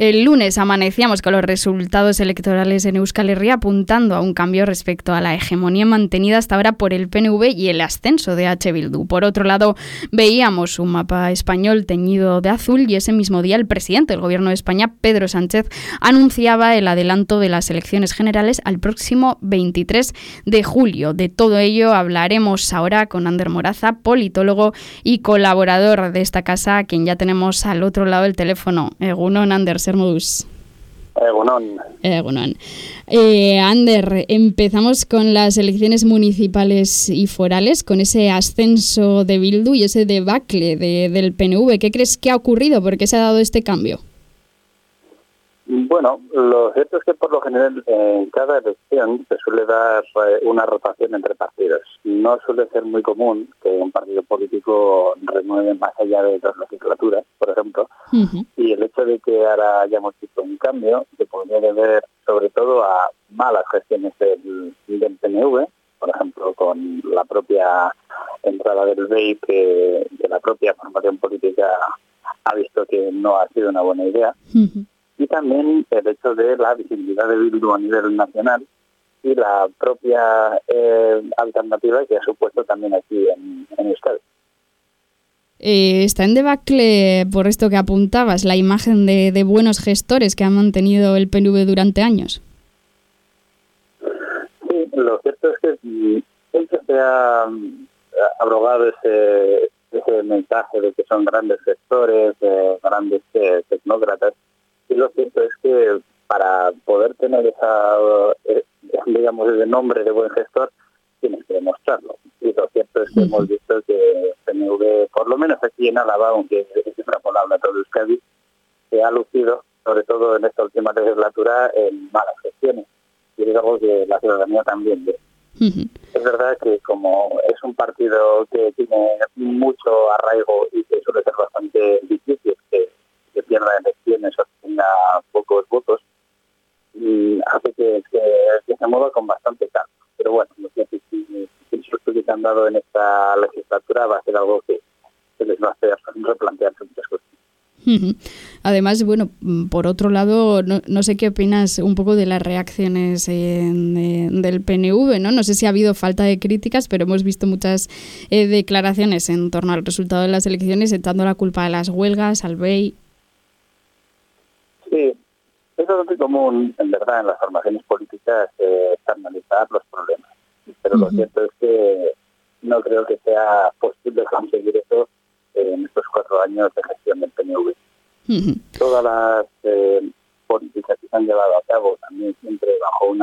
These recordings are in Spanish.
El lunes amanecíamos con los resultados electorales en Euskal Herria apuntando a un cambio respecto a la hegemonía mantenida hasta ahora por el PNV y el ascenso de H. Bildu. Por otro lado, veíamos un mapa español teñido de azul y ese mismo día el presidente del Gobierno de España, Pedro Sánchez, anunciaba el adelanto de las elecciones generales al próximo 23 de julio. De todo ello hablaremos ahora con Ander Moraza, politólogo y colaborador de esta casa, quien ya tenemos al otro lado del teléfono. Egunon, Ander, Sermodus. Egunon. Egunon. Eh, Ander, empezamos con las elecciones municipales y forales, con ese ascenso de Bildu y ese debacle de, del PNV. ¿Qué crees que ha ocurrido? ¿Por qué se ha dado este cambio? Bueno, lo cierto es que por lo general en cada elección se suele dar eh, una rotación entre partidos. No suele ser muy común que un partido político renueve más allá de dos legislaturas, por ejemplo. Y el hecho de que ahora hayamos visto un cambio se podría deber sobre todo a malas gestiones del, del PNV, por ejemplo, con la propia entrada del BEI que, la propia formación política ha visto que no ha sido una buena idea y también el hecho de la visibilidad de Bildu a nivel nacional y la propia eh, alternativa que ha supuesto también aquí en, en Euskadi. Eh, está en debacle, por esto que apuntabas, la imagen de, de, buenos gestores que ha mantenido el PNV durante años. Sí, lo cierto es que siempre se ha abrogado ese, ese mensaje de que son grandes gestores, grandes eh, tecnócratas, y lo cierto es que para poder tener esa, eh, digamos, ese nombre de buen gestor, tienes que demostrarlo. Y lo cierto es que hemos visto que PNV, por lo menos aquí en Álava, aunque es extrapolable a todo Euskadi, se ha lucido, sobre todo en esta última legislatura, en malas gestiones. Y es algo que la ciudadanía también ve. Es verdad que como es un partido que tiene mucho arraigo y que suele ser bastante difícil que que pierda elecciones o tenga pocos votos, hace que, se mueva con bastante calma. Pero bueno, lo que, el susto que se han dado en esta legislatura va a ser algo que, les va a hacer replantearse muchas cosas. Además, bueno, por otro lado, no, sé qué opinas un poco de las reacciones del PNV, ¿no? No sé si ha habido falta de críticas, pero hemos visto muchas eh, declaraciones en torno al resultado de las elecciones, echando la culpa a las huelgas, al BEI. Sí, es muy común, en verdad, en las formaciones políticas eh, externalizar los problemas. Pero lo cierto es que no creo que sea posible conseguir eso en estos cuatro años de gestión del PNV. Todas las eh, políticas que se han llevado a cabo también siempre bajo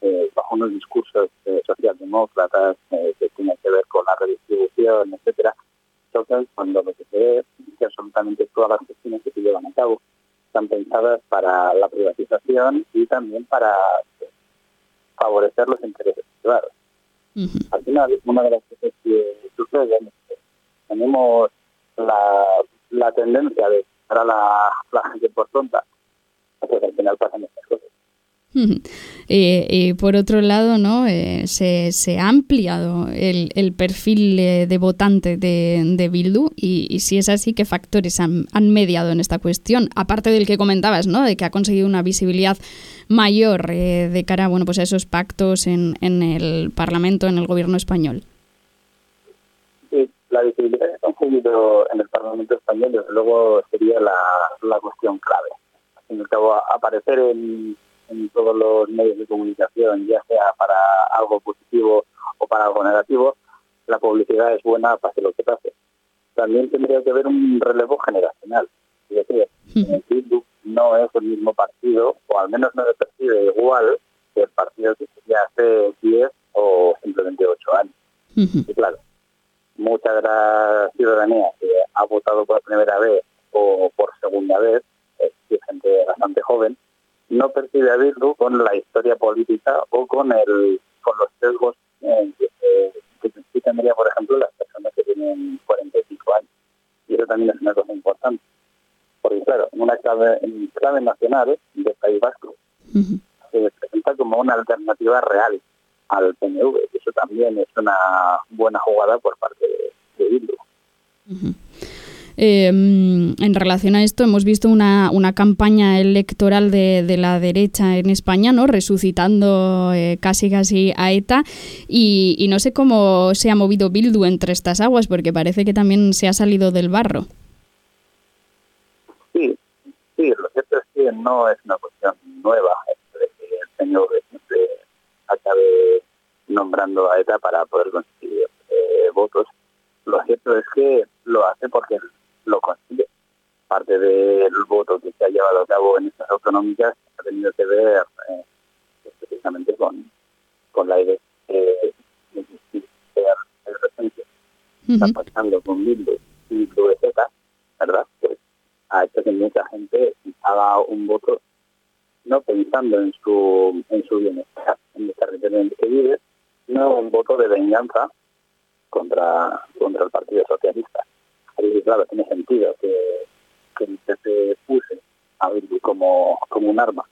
eh, bajo unos discursos eh, socialdemócratas eh, que tienen que ver con la redistribución, etcétera, tocan cuando lo que se ve es que absolutamente todas las cuestiones que se llevan a cabo están pensadas para la privatización y también para favorecer los intereses privados. Al final, una de las cosas que sucede es que tenemos la, la tendencia de para la, la gente por tonta, pues al final pasan cosas. Eh, por otro lado, ¿no? Eh, se, ha ampliado el, perfil de votante de, Bildu y, si es así, ¿qué factores han, mediado en esta cuestión? Aparte del que comentabas, ¿no? De que ha conseguido una visibilidad mayor eh, de cara bueno, pues a esos pactos en, el Parlamento, en el gobierno español. Sí, la visibilidad que ha en el Parlamento español, desde luego, sería la, la cuestión clave. Al fin aparecer en en todos los medios de comunicación, ya sea para algo positivo o para algo negativo, la publicidad es buena, pase lo que pase. También tendría que haber un relevo generacional. Es decir, el no es el mismo partido, o al menos no se percibe igual que el partido que sería hace 10 o simplemente 8 años. Y claro, mucha de la ciudadanía que ha votado por primera vez o por segunda vez, es gente bastante joven, no percibe a Bildu con la historia política o con el con los sesgos eh, que, que, tendría, por ejemplo, las personas que tienen 45 años. Y eso también es una cosa importante. Porque, claro, una clave, en clave nacional del País Vasco se presenta como una alternativa real al PNV. Eso también es una buena jugada por parte de, de Bildu. Em, en relación a esto, hemos visto una, una campaña electoral de, de, la derecha en España, ¿no? Resucitando eh, casi casi a ETA y, y no sé cómo se ha movido Bildu entre estas aguas, porque parece que también se ha salido del barro. Sí, sí, lo cierto es que no es una cuestión nueva que el señor siempre acabe nombrando a ETA para poder conseguir eh, votos. Lo cierto es que lo hace porque lo consigue. Parte del voto que se ha llevado a cabo en estas autonómicas ha tenido que ver eh, precisamente con, con la idea de el reciente. Está pasando con Bildu y Z, ¿verdad? Pues ha hecho que mucha gente haga un voto no pensando en su en su bienestar, en el territorio en el que vive, no un voto de venganza contra contra el Partido Socialista. Ahí, claro, tiene sentido que, que se puse a Bildu como, como un arma.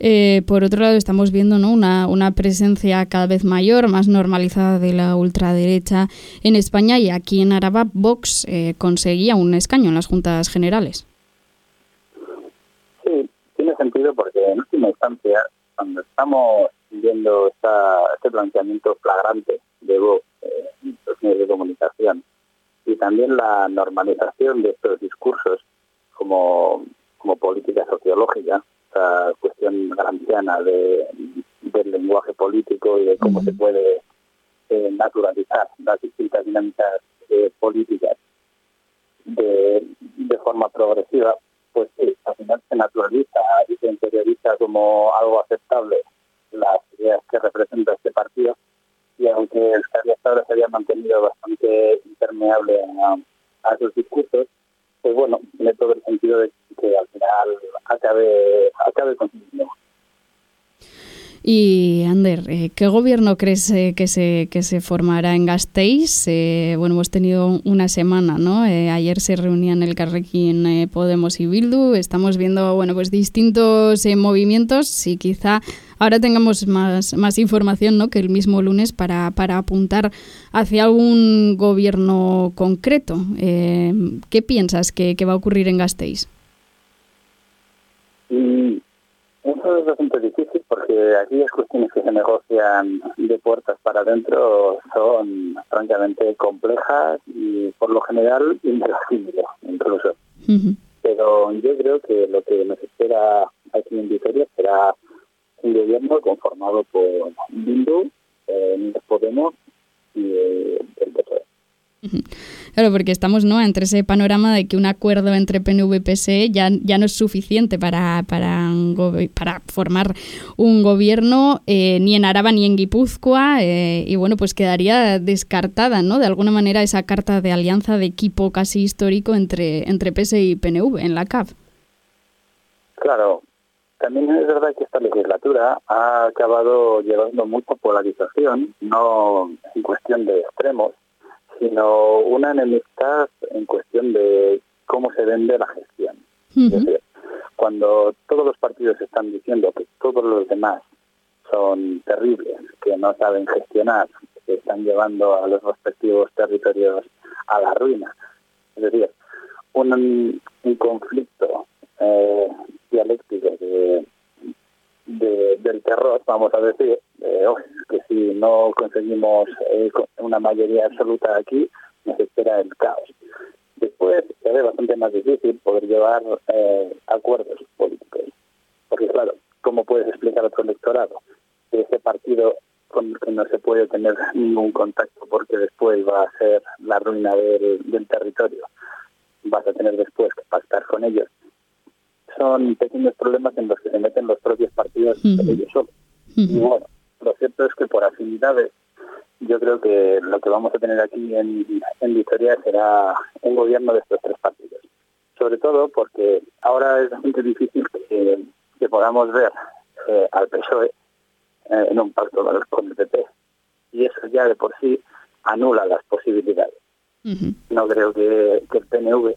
Eh, por otro lado, estamos viendo ¿no? una, una presencia cada vez mayor, más normalizada de la ultraderecha en España y aquí en Araba Vox eh, conseguía un escaño en las juntas generales. Sí, tiene sentido porque en última instancia, cuando estamos viendo esta, este planteamiento flagrante de Vox eh, en los medios de comunicación y también la normalización de estos discursos como, como política sociológica, esta cuestión grandiana de, del lenguaje político y de cómo se puede eh, naturalizar las distintas dinámicas eh, políticas de, de forma progresiva, pues sí, al final se naturaliza y se interioriza como algo aceptable las ideas que representa este partido y aunque el hasta ahora se había mantenido bastante impermeable a, a sus discursos, pues bueno, tiene todo el sentido de que al final acabe, acabe consiguiendo. Y Ander, eh, ¿qué gobierno crees eh, que se que se formará en Gasteiz? Eh, bueno, hemos tenido una semana, ¿no? ayer se reunían el Carrequín Podemos y Bildu. Estamos viendo, bueno, pues distintos movimientos y quizá ahora tengamos más, más información, ¿no? Que el mismo lunes para, para apuntar hacia algún gobierno concreto. ¿Qué piensas que, va a ocurrir en Gasteiz? Mm, porque aquellas cuestiones que se negocian de puertas para adentro son francamente complejas y por lo general imposibles incluso. Pero yo creo que lo que nos espera aquí en Vitoria será un gobierno conformado por Bindu, eh, Podemos y eh, el PSOE. Claro, porque estamos ¿no? entre ese panorama de que un acuerdo entre PNV y PSE ya, ya no es suficiente para, para, para formar un gobierno eh, ni en Araba ni en Guipúzcoa eh, y bueno, pues quedaría descartada ¿no? de alguna manera esa carta de alianza de equipo casi histórico entre, entre PSE y PNV en la CAF. Claro, también es verdad que esta legislatura ha acabado llevando mucha polarización, no en cuestión de extremos, sino una enemistad en cuestión de cómo se vende la gestión. Es decir, cuando todos los partidos están diciendo que todos los demás son terribles, que no saben gestionar, que están llevando a los respectivos territorios a la ruina. Es decir, un, un conflicto eh, dialéctico de, del terror, vamos a decir, que si no conseguimos eh, una mayoría absoluta aquí, nos espera el caos. Después ve bastante más difícil poder llevar eh, acuerdos políticos. Porque claro, ¿cómo puedes explicar a tu electorado que ese partido con el que no se puede tener ningún contacto porque después va a ser la ruina del, del territorio? Vas a tener después que pactar con ellos son pequeños problemas en los que se meten los propios partidos ellos solos. Y bueno, lo cierto es que por afinidades, yo creo que lo que vamos a tener aquí en, en Vitoria será un gobierno de estos tres partidos. Sobre todo porque ahora es bastante difícil que, que podamos ver eh, al PSOE eh, en un pacto con el PP. Y eso ya de por sí anula las posibilidades. No creo que, que el PNV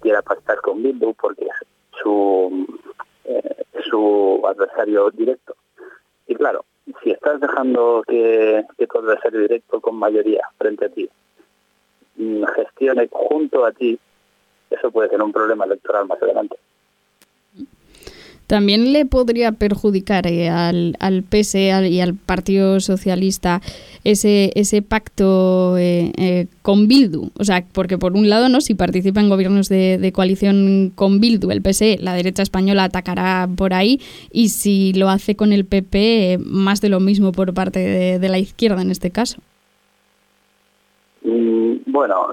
quiera pactar con Bildu porque su, eh, su adversario directo. Y claro, si estás dejando que, que tu adversario directo con mayoría frente a ti gestione junto a ti, eso puede ser un problema electoral más adelante. También le podría perjudicar eh, al, al PSE y al Partido Socialista ese, ese pacto eh, eh, con Bildu. O sea, porque por un lado, no si participa en gobiernos de, coalición con Bildu, el PSE, la derecha española atacará por ahí, y si lo hace con el PP, más de lo mismo por parte de, la izquierda en este caso. Mm, bueno,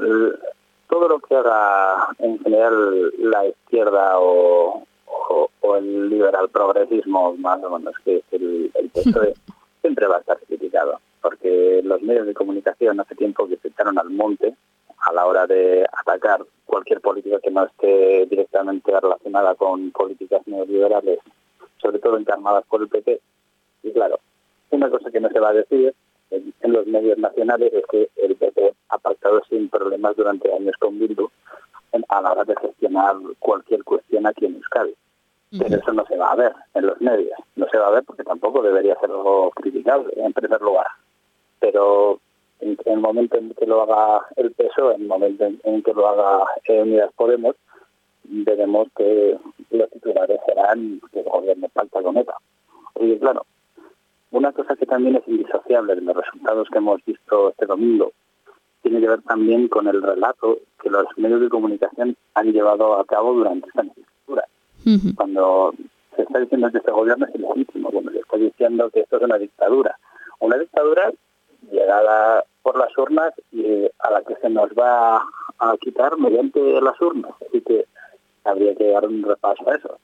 todo lo que haga en general la izquierda o, o, el liberal progresismo, más o menos, que el, el PSOE, siempre va a estar criticado, porque los medios de comunicación hace tiempo que se echaron al monte a la hora de atacar cualquier política que no esté directamente relacionada con políticas neoliberales, sobre todo encarnadas por el PP. Y claro, una cosa que no se va a decir en, los medios nacionales es que el PP ha pactado sin problemas durante años con Bildu a la hora de gestionar cualquier cuestión aquí en Euskadi pero eso no se va a ver en los medios. No se va a ver porque tampoco debería ser algo criticable en primer lugar. Pero en, el momento en que lo haga el peso, en el momento en, que lo haga Unidas Podemos, veremos que los titulares serán que el gobierno falta con ETA. Y claro, una cosa que también es indisociable de los resultados que hemos visto este domingo tiene que ver también con el relato que los medios de comunicación han llevado a cabo durante esta Cuando se está diciendo que este gobierno es ilegítimo, cuando se está diciendo que esto es una dictadura. Una dictadura llegada por las urnas y a la que se nos va a quitar mediante las urnas. Así que habría que dar un repaso a eso.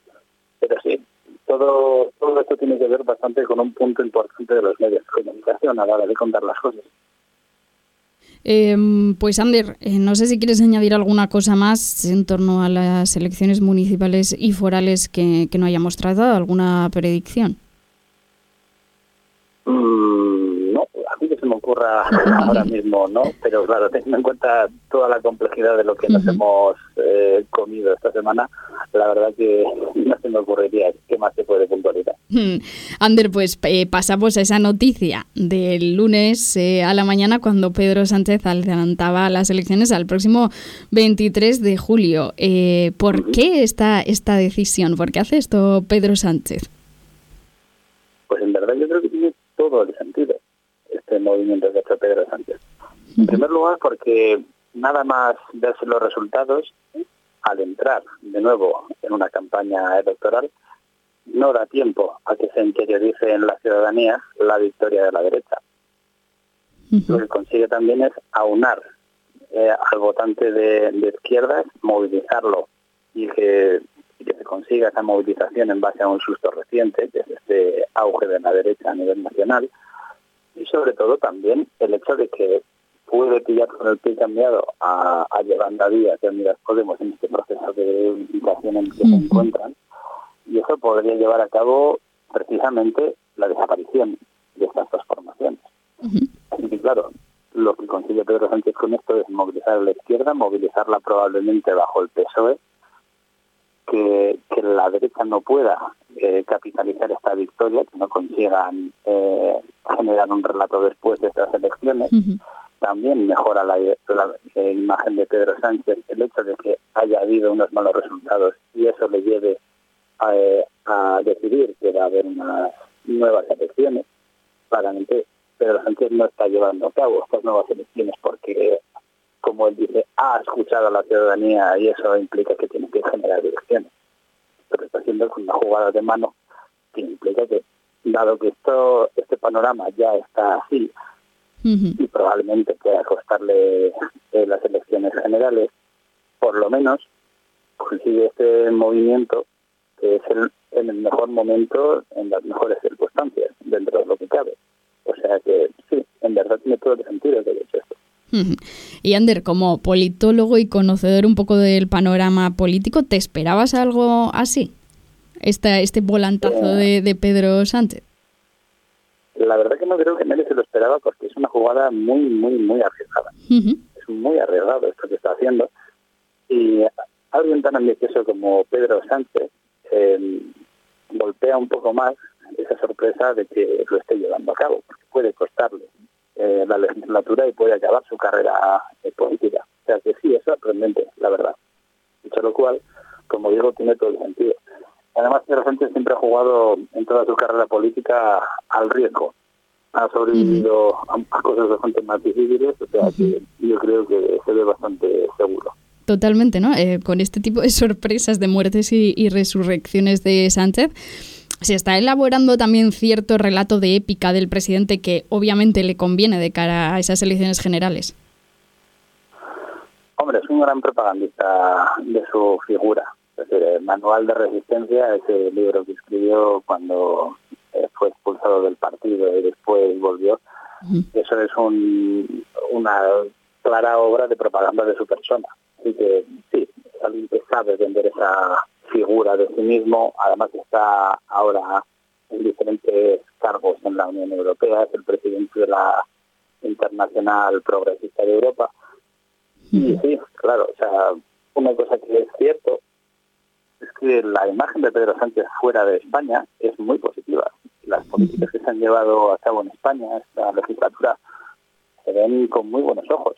Pero sí, todo, todo esto tiene que ver bastante con un punto importante de los medios de comunicación a la hora de contar las cosas. Em, pues Ander, eh, no sé si quieres añadir alguna cosa más en torno a las elecciones municipales y forales que, no hayamos tratado, alguna predicción. Mm, no, a mí que se me ocurra ahora mismo, ¿no? Pero claro, teniendo en cuenta toda la complejidad de lo que nos hemos eh, comido esta semana, la verdad que no se me ocurriría qué más se puede puntualizar. Hmm. Ander, pues eh, pasamos a esa noticia del lunes eh, a la mañana cuando Pedro Sánchez adelantaba las elecciones al próximo 23 de julio. Eh, ¿Por qué esta, esta decisión? ¿Por qué hace esto Pedro Sánchez? Pues en verdad yo creo que tiene todo el sentido este movimiento que hace Pedro Sánchez. En primer lugar porque nada más verse los resultados al entrar de nuevo en una campaña electoral, no da tiempo a que se interiorice en la ciudadanía la victoria de la derecha. Lo que consigue también es aunar eh, al votante de, izquierdas, movilizarlo y que, se consiga esa movilización en base a un susto reciente, que es este auge de la derecha a nivel nacional, y sobre todo también el hecho de que puede pillar con el pie cambiado a, a Yolanda Díaz de Unidas Podemos en este proceso de unificación en que se encuentran y eso podría llevar a cabo precisamente la desaparición de estas dos formaciones. Así que claro, lo que consigue Pedro Sánchez con esto es movilizar a la izquierda, movilizarla probablemente bajo el PSOE, que, que la derecha no pueda eh, capitalizar esta victoria, que no consigan eh, generar un relato después de estas elecciones también mejora la, imagen de Pedro Sánchez el hecho de que haya habido unos malos resultados y eso le lleve a, decidir que va a haber unas nuevas elecciones. Claramente Pedro Sánchez no está llevando a cabo estas nuevas elecciones porque, como él dice, ha escuchado a la ciudadanía y eso implica que tiene que generar elecciones. Pero está haciendo una jugada de mano que implica que, dado que esto este panorama ya está así, y probablemente pueda costarle eh, las elecciones generales, por lo menos consigue este movimiento que es el, en el mejor momento, en las mejores circunstancias, dentro de lo que cabe. O sea que sí, en verdad tiene todo el sentido que hecho esto. Y Ander, como politólogo y conocedor un poco del panorama político, ¿te esperabas algo así? Esta, este volantazo de, de Pedro Sánchez. La verdad que no creo que nadie se lo esperaba porque es una jugada muy, muy, muy arriesgada. Es muy arriesgado esto que está haciendo. Y alguien tan ambicioso como Pedro Sánchez eh, golpea un poco más esa sorpresa de que lo esté llevando a cabo, porque puede costarle eh, la legislatura y puede acabar su carrera eh, política. sorprendente, la verdad. Dicho lo cual, como digo, tiene todo el sentido. Además, Pedro Sánchez siempre ha jugado en toda su carrera política al riesgo. Ha sobrevivido a, cosas bastante más difíciles, o sea que yo creo que se ve bastante seguro. Totalmente, ¿no? Eh, con este tipo de sorpresas de muertes y, resurrecciones de Sánchez, se está elaborando también cierto relato de épica del presidente que obviamente le conviene de cara a esas elecciones generales. Hombre, es un gran propagandista de su figura. Es decir, el Manual de Resistencia, ese libro que escribió cuando eh, fue expulsado del partido y después volvió, eso es una clara obra de propaganda de su persona. Así que sí, alguien que sabe vender esa figura de sí mismo, además está ahora en diferentes cargos en la Unión Europea, es el presidente de la Internacional Progresista de Europa. Y sí, claro, o sea, una cosa que es cierto es que la imagen de Pedro Sánchez fuera de España es muy positiva. Las políticas que se han llevado a cabo en España, esta legislatura, se ven con muy buenos ojos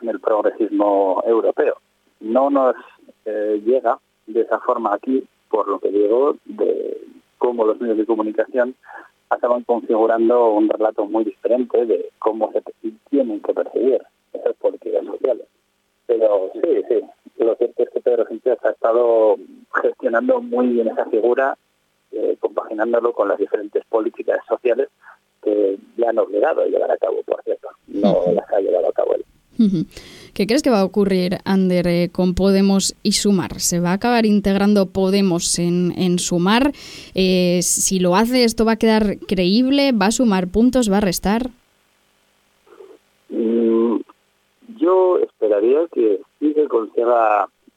en el progresismo europeo. No nos eh, llega de esa forma aquí, por lo que digo, de cómo los medios de comunicación estaban configurando un relato muy diferente de cómo se tienen que perseguir esas políticas sociales. Pero sí, sí, lo cierto es que Pedro Sánchez ha estado gestionando muy bien esa figura, eh, compaginándolo con las diferentes políticas sociales que le han obligado a llevar a cabo, por cierto. No las ha llevado a cabo él. ¿Qué crees que va a ocurrir, Ander, eh, con Podemos y Sumar? ¿Se va a acabar integrando Podemos en, en Sumar? Eh, si lo hace, ¿esto va a quedar creíble? ¿Va a sumar puntos? ¿Va a restar? Mm, yo esperaría que sí se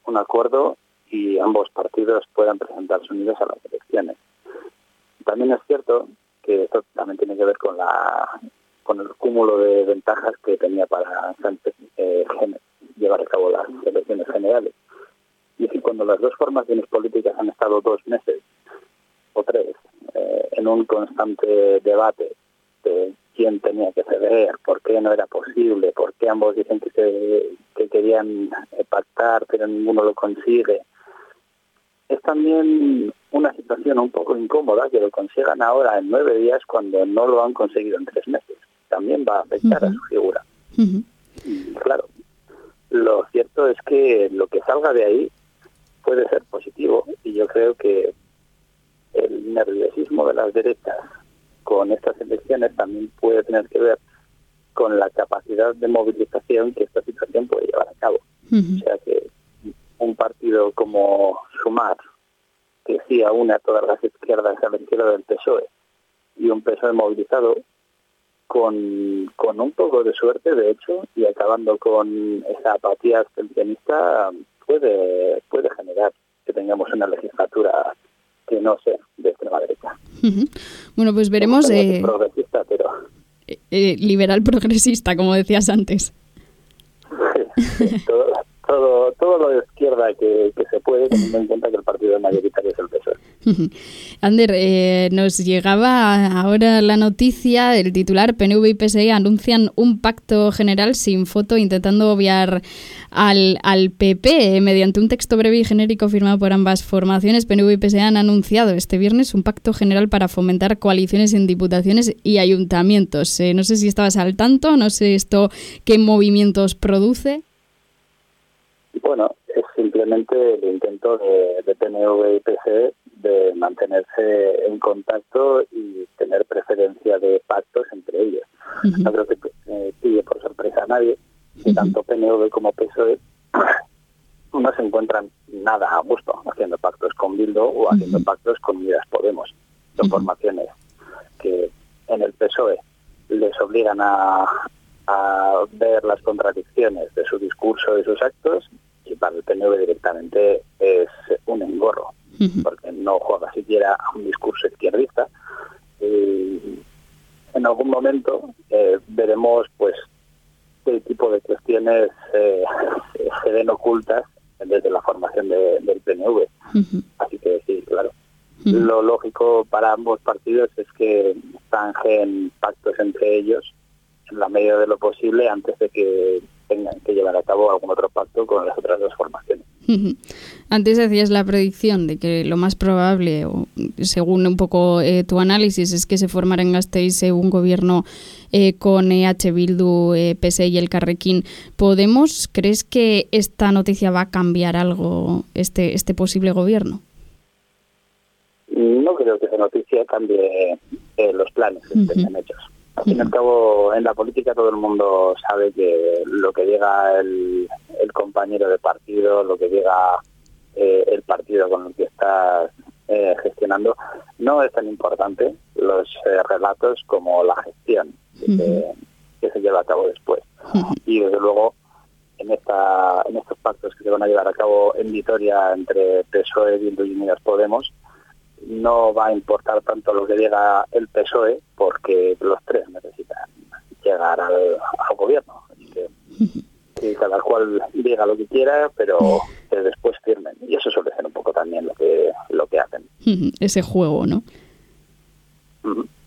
un acuerdo y ambos partidos puedan presentarse unidos a las elecciones. También es cierto que esto también tiene que ver con la con el cúmulo de ventajas que tenía para eh, llevar a cabo las elecciones generales. Y que cuando las dos formaciones políticas han estado dos meses o tres eh, en un constante debate de quién tenía que ceder, por qué no era posible, por qué ambos dicen que, que querían eh, pactar pero ninguno lo consigue, es también una situación un poco incómoda que lo consigan ahora en nueve días cuando no lo han conseguido en tres meses también va a afectar a su figura. Y claro, lo cierto es que lo que salga de ahí puede ser positivo y yo creo que el nerviosismo de las derechas con estas elecciones también puede tener que ver con la capacidad de movilización que esta situación puede llevar a cabo. O sea que un partido como Sumar, que sí aúna a todas las izquierdas a la izquierda del PSOE, y un PSOE movilizado, con, con un poco de suerte, de hecho, y acabando con esa apatía abstencionista, puede, puede generar que tengamos una legislatura que no sea de extrema derecha. Bueno, pues veremos... Eh, progresista, pero... Eh, eh, liberal progresista, como decías antes. todo, todo, todo lo de izquierda que, se puede, teniendo en cuenta que el partido mayoritario es el PSOE. Ander, eh, nos llegaba ahora la noticia, del titular PNV y PSE anuncian un pacto general sin foto intentando obviar al, al PP. Mediante un texto breve y genérico firmado por ambas formaciones, PNV y PSE han anunciado este viernes un pacto general para fomentar coaliciones en diputaciones y ayuntamientos. Eh, no sé si estabas al tanto, no sé esto qué movimientos produce. Bueno, es simplemente el intento de, de PNV y PSE de mantenerse en contacto y tener preferencia de pactos entre ellos. No creo que eh, pille por sorpresa a nadie. Que tanto PNV como PSOE no se encuentran nada a gusto haciendo pactos con Bildo o haciendo pactos con Unidas Podemos. Son formaciones que en el PSOE les obligan a, a ver las contradicciones de su discurso y sus actos para el PNV directamente es un engorro porque no juega siquiera a un discurso izquierdista. Y en algún momento eh, veremos pues qué tipo de cuestiones eh, se ven ocultas desde la formación del PNV. Así que sí, claro. Lo lógico para ambos partidos es que zanjen pactos entre ellos en la medida de lo posible antes de que tengan que llevar a cabo algún otro pacto con las otras dos formaciones. Antes decías la predicción de que lo más probable, o según un poco eh, tu análisis, es que se formara en Gasteiz un gobierno eh, con EH Bildu, eh, PSE y el Carrequín. ¿Podemos? ¿Crees que esta noticia va a cambiar algo este, este posible gobierno? No creo que esa noticia cambie eh, los planes que estén hechos. Al fin y al cabo, en la política todo el mundo sabe que lo que llega el, compañero de partido, lo que llega eh, el partido con el que estás eh, gestionando, no es tan importante los eh, relatos como la gestión que, se lleva a cabo después. Y desde luego, en, esta, en estos pactos que se van a llevar a cabo en Vitoria entre PSOE, Bildu y Unidas Podemos, no va a importar tanto lo que diga el PSOE porque los tres necesitan llegar al, gobierno. Así que, cada cual diga lo que quiera, pero que después firmen. Y eso suele ser un poco también lo que, lo que hacen. Ese juego, ¿no?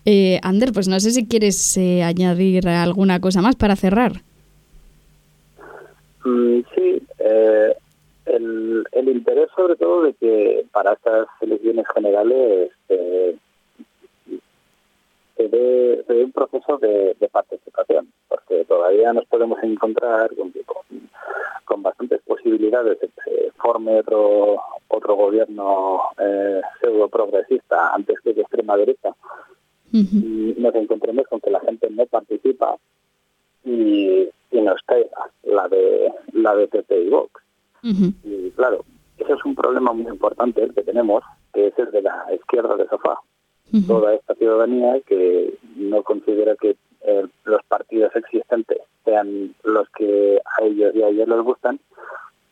eh, Ander, pues no sé si quieres eh, añadir alguna cosa más para cerrar. Mm, sí, eh, el, el interés sobre todo de que para estas elecciones generales eh, se, ve, un proceso de, participación, porque todavía nos podemos encontrar con, con, bastantes posibilidades de que se forme otro, otro gobierno eh, pseudo progresista antes que de extrema derecha. Y nos encontremos con que la gente no participa y, y nos caiga la de la de PP y Vox. Y claro, ese es un problema muy importante el que tenemos, que es el de la izquierda de sofá. Toda esta ciudadanía que no considera que eh, los partidos existentes sean los que a ellos y a ellos les gustan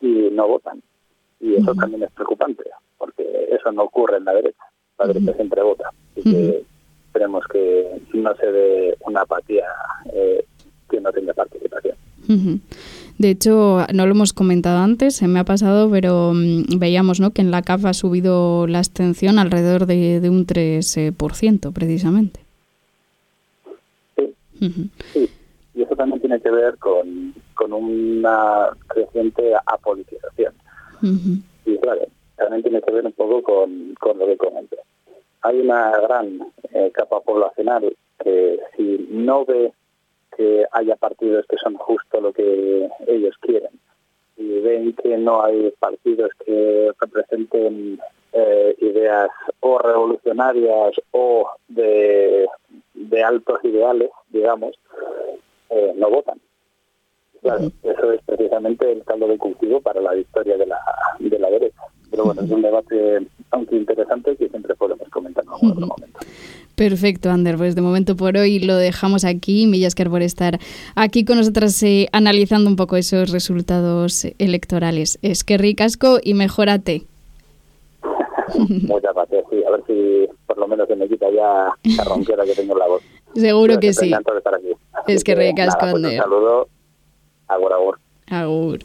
y no votan. Y eso también es preocupante, porque eso no ocurre en la derecha. La derecha siempre vota. y que esperemos que no se dé una apatía eh, que no tenga participación. De hecho, no lo hemos comentado antes, se me ha pasado, pero mm, veíamos ¿no? que en la CAF ha subido la abstención alrededor de, un 3%, precisamente. Sí. y eso también tiene que ver con, una creciente apolitización. Y claro, también tiene que ver un poco con, lo que comenté. Hay una gran eh, capa poblacional que si no ve que haya partidos que son justo lo que ellos quieren y ven que no hay partidos que representen eh, ideas o revolucionarias o de, altos ideales, digamos, eh, no votan. Claro, eso es precisamente el caldo de cultivo para la victoria de la, de la derecha. Pero bueno, es un debate, aunque interesante, que siempre podemos comentar en otro momento. Perfecto, Ander. Pues de momento por hoy lo dejamos aquí. Millascar por estar aquí con nosotras eh, analizando un poco esos resultados electorales. Es que ricasco y mejórate. Muchas gracias, sí. A ver si por lo menos se me quita ya la ronquera que tengo en la voz. Seguro que sí. Es que ricasco, pues Ander. un saludo. Agur, agur. Agur.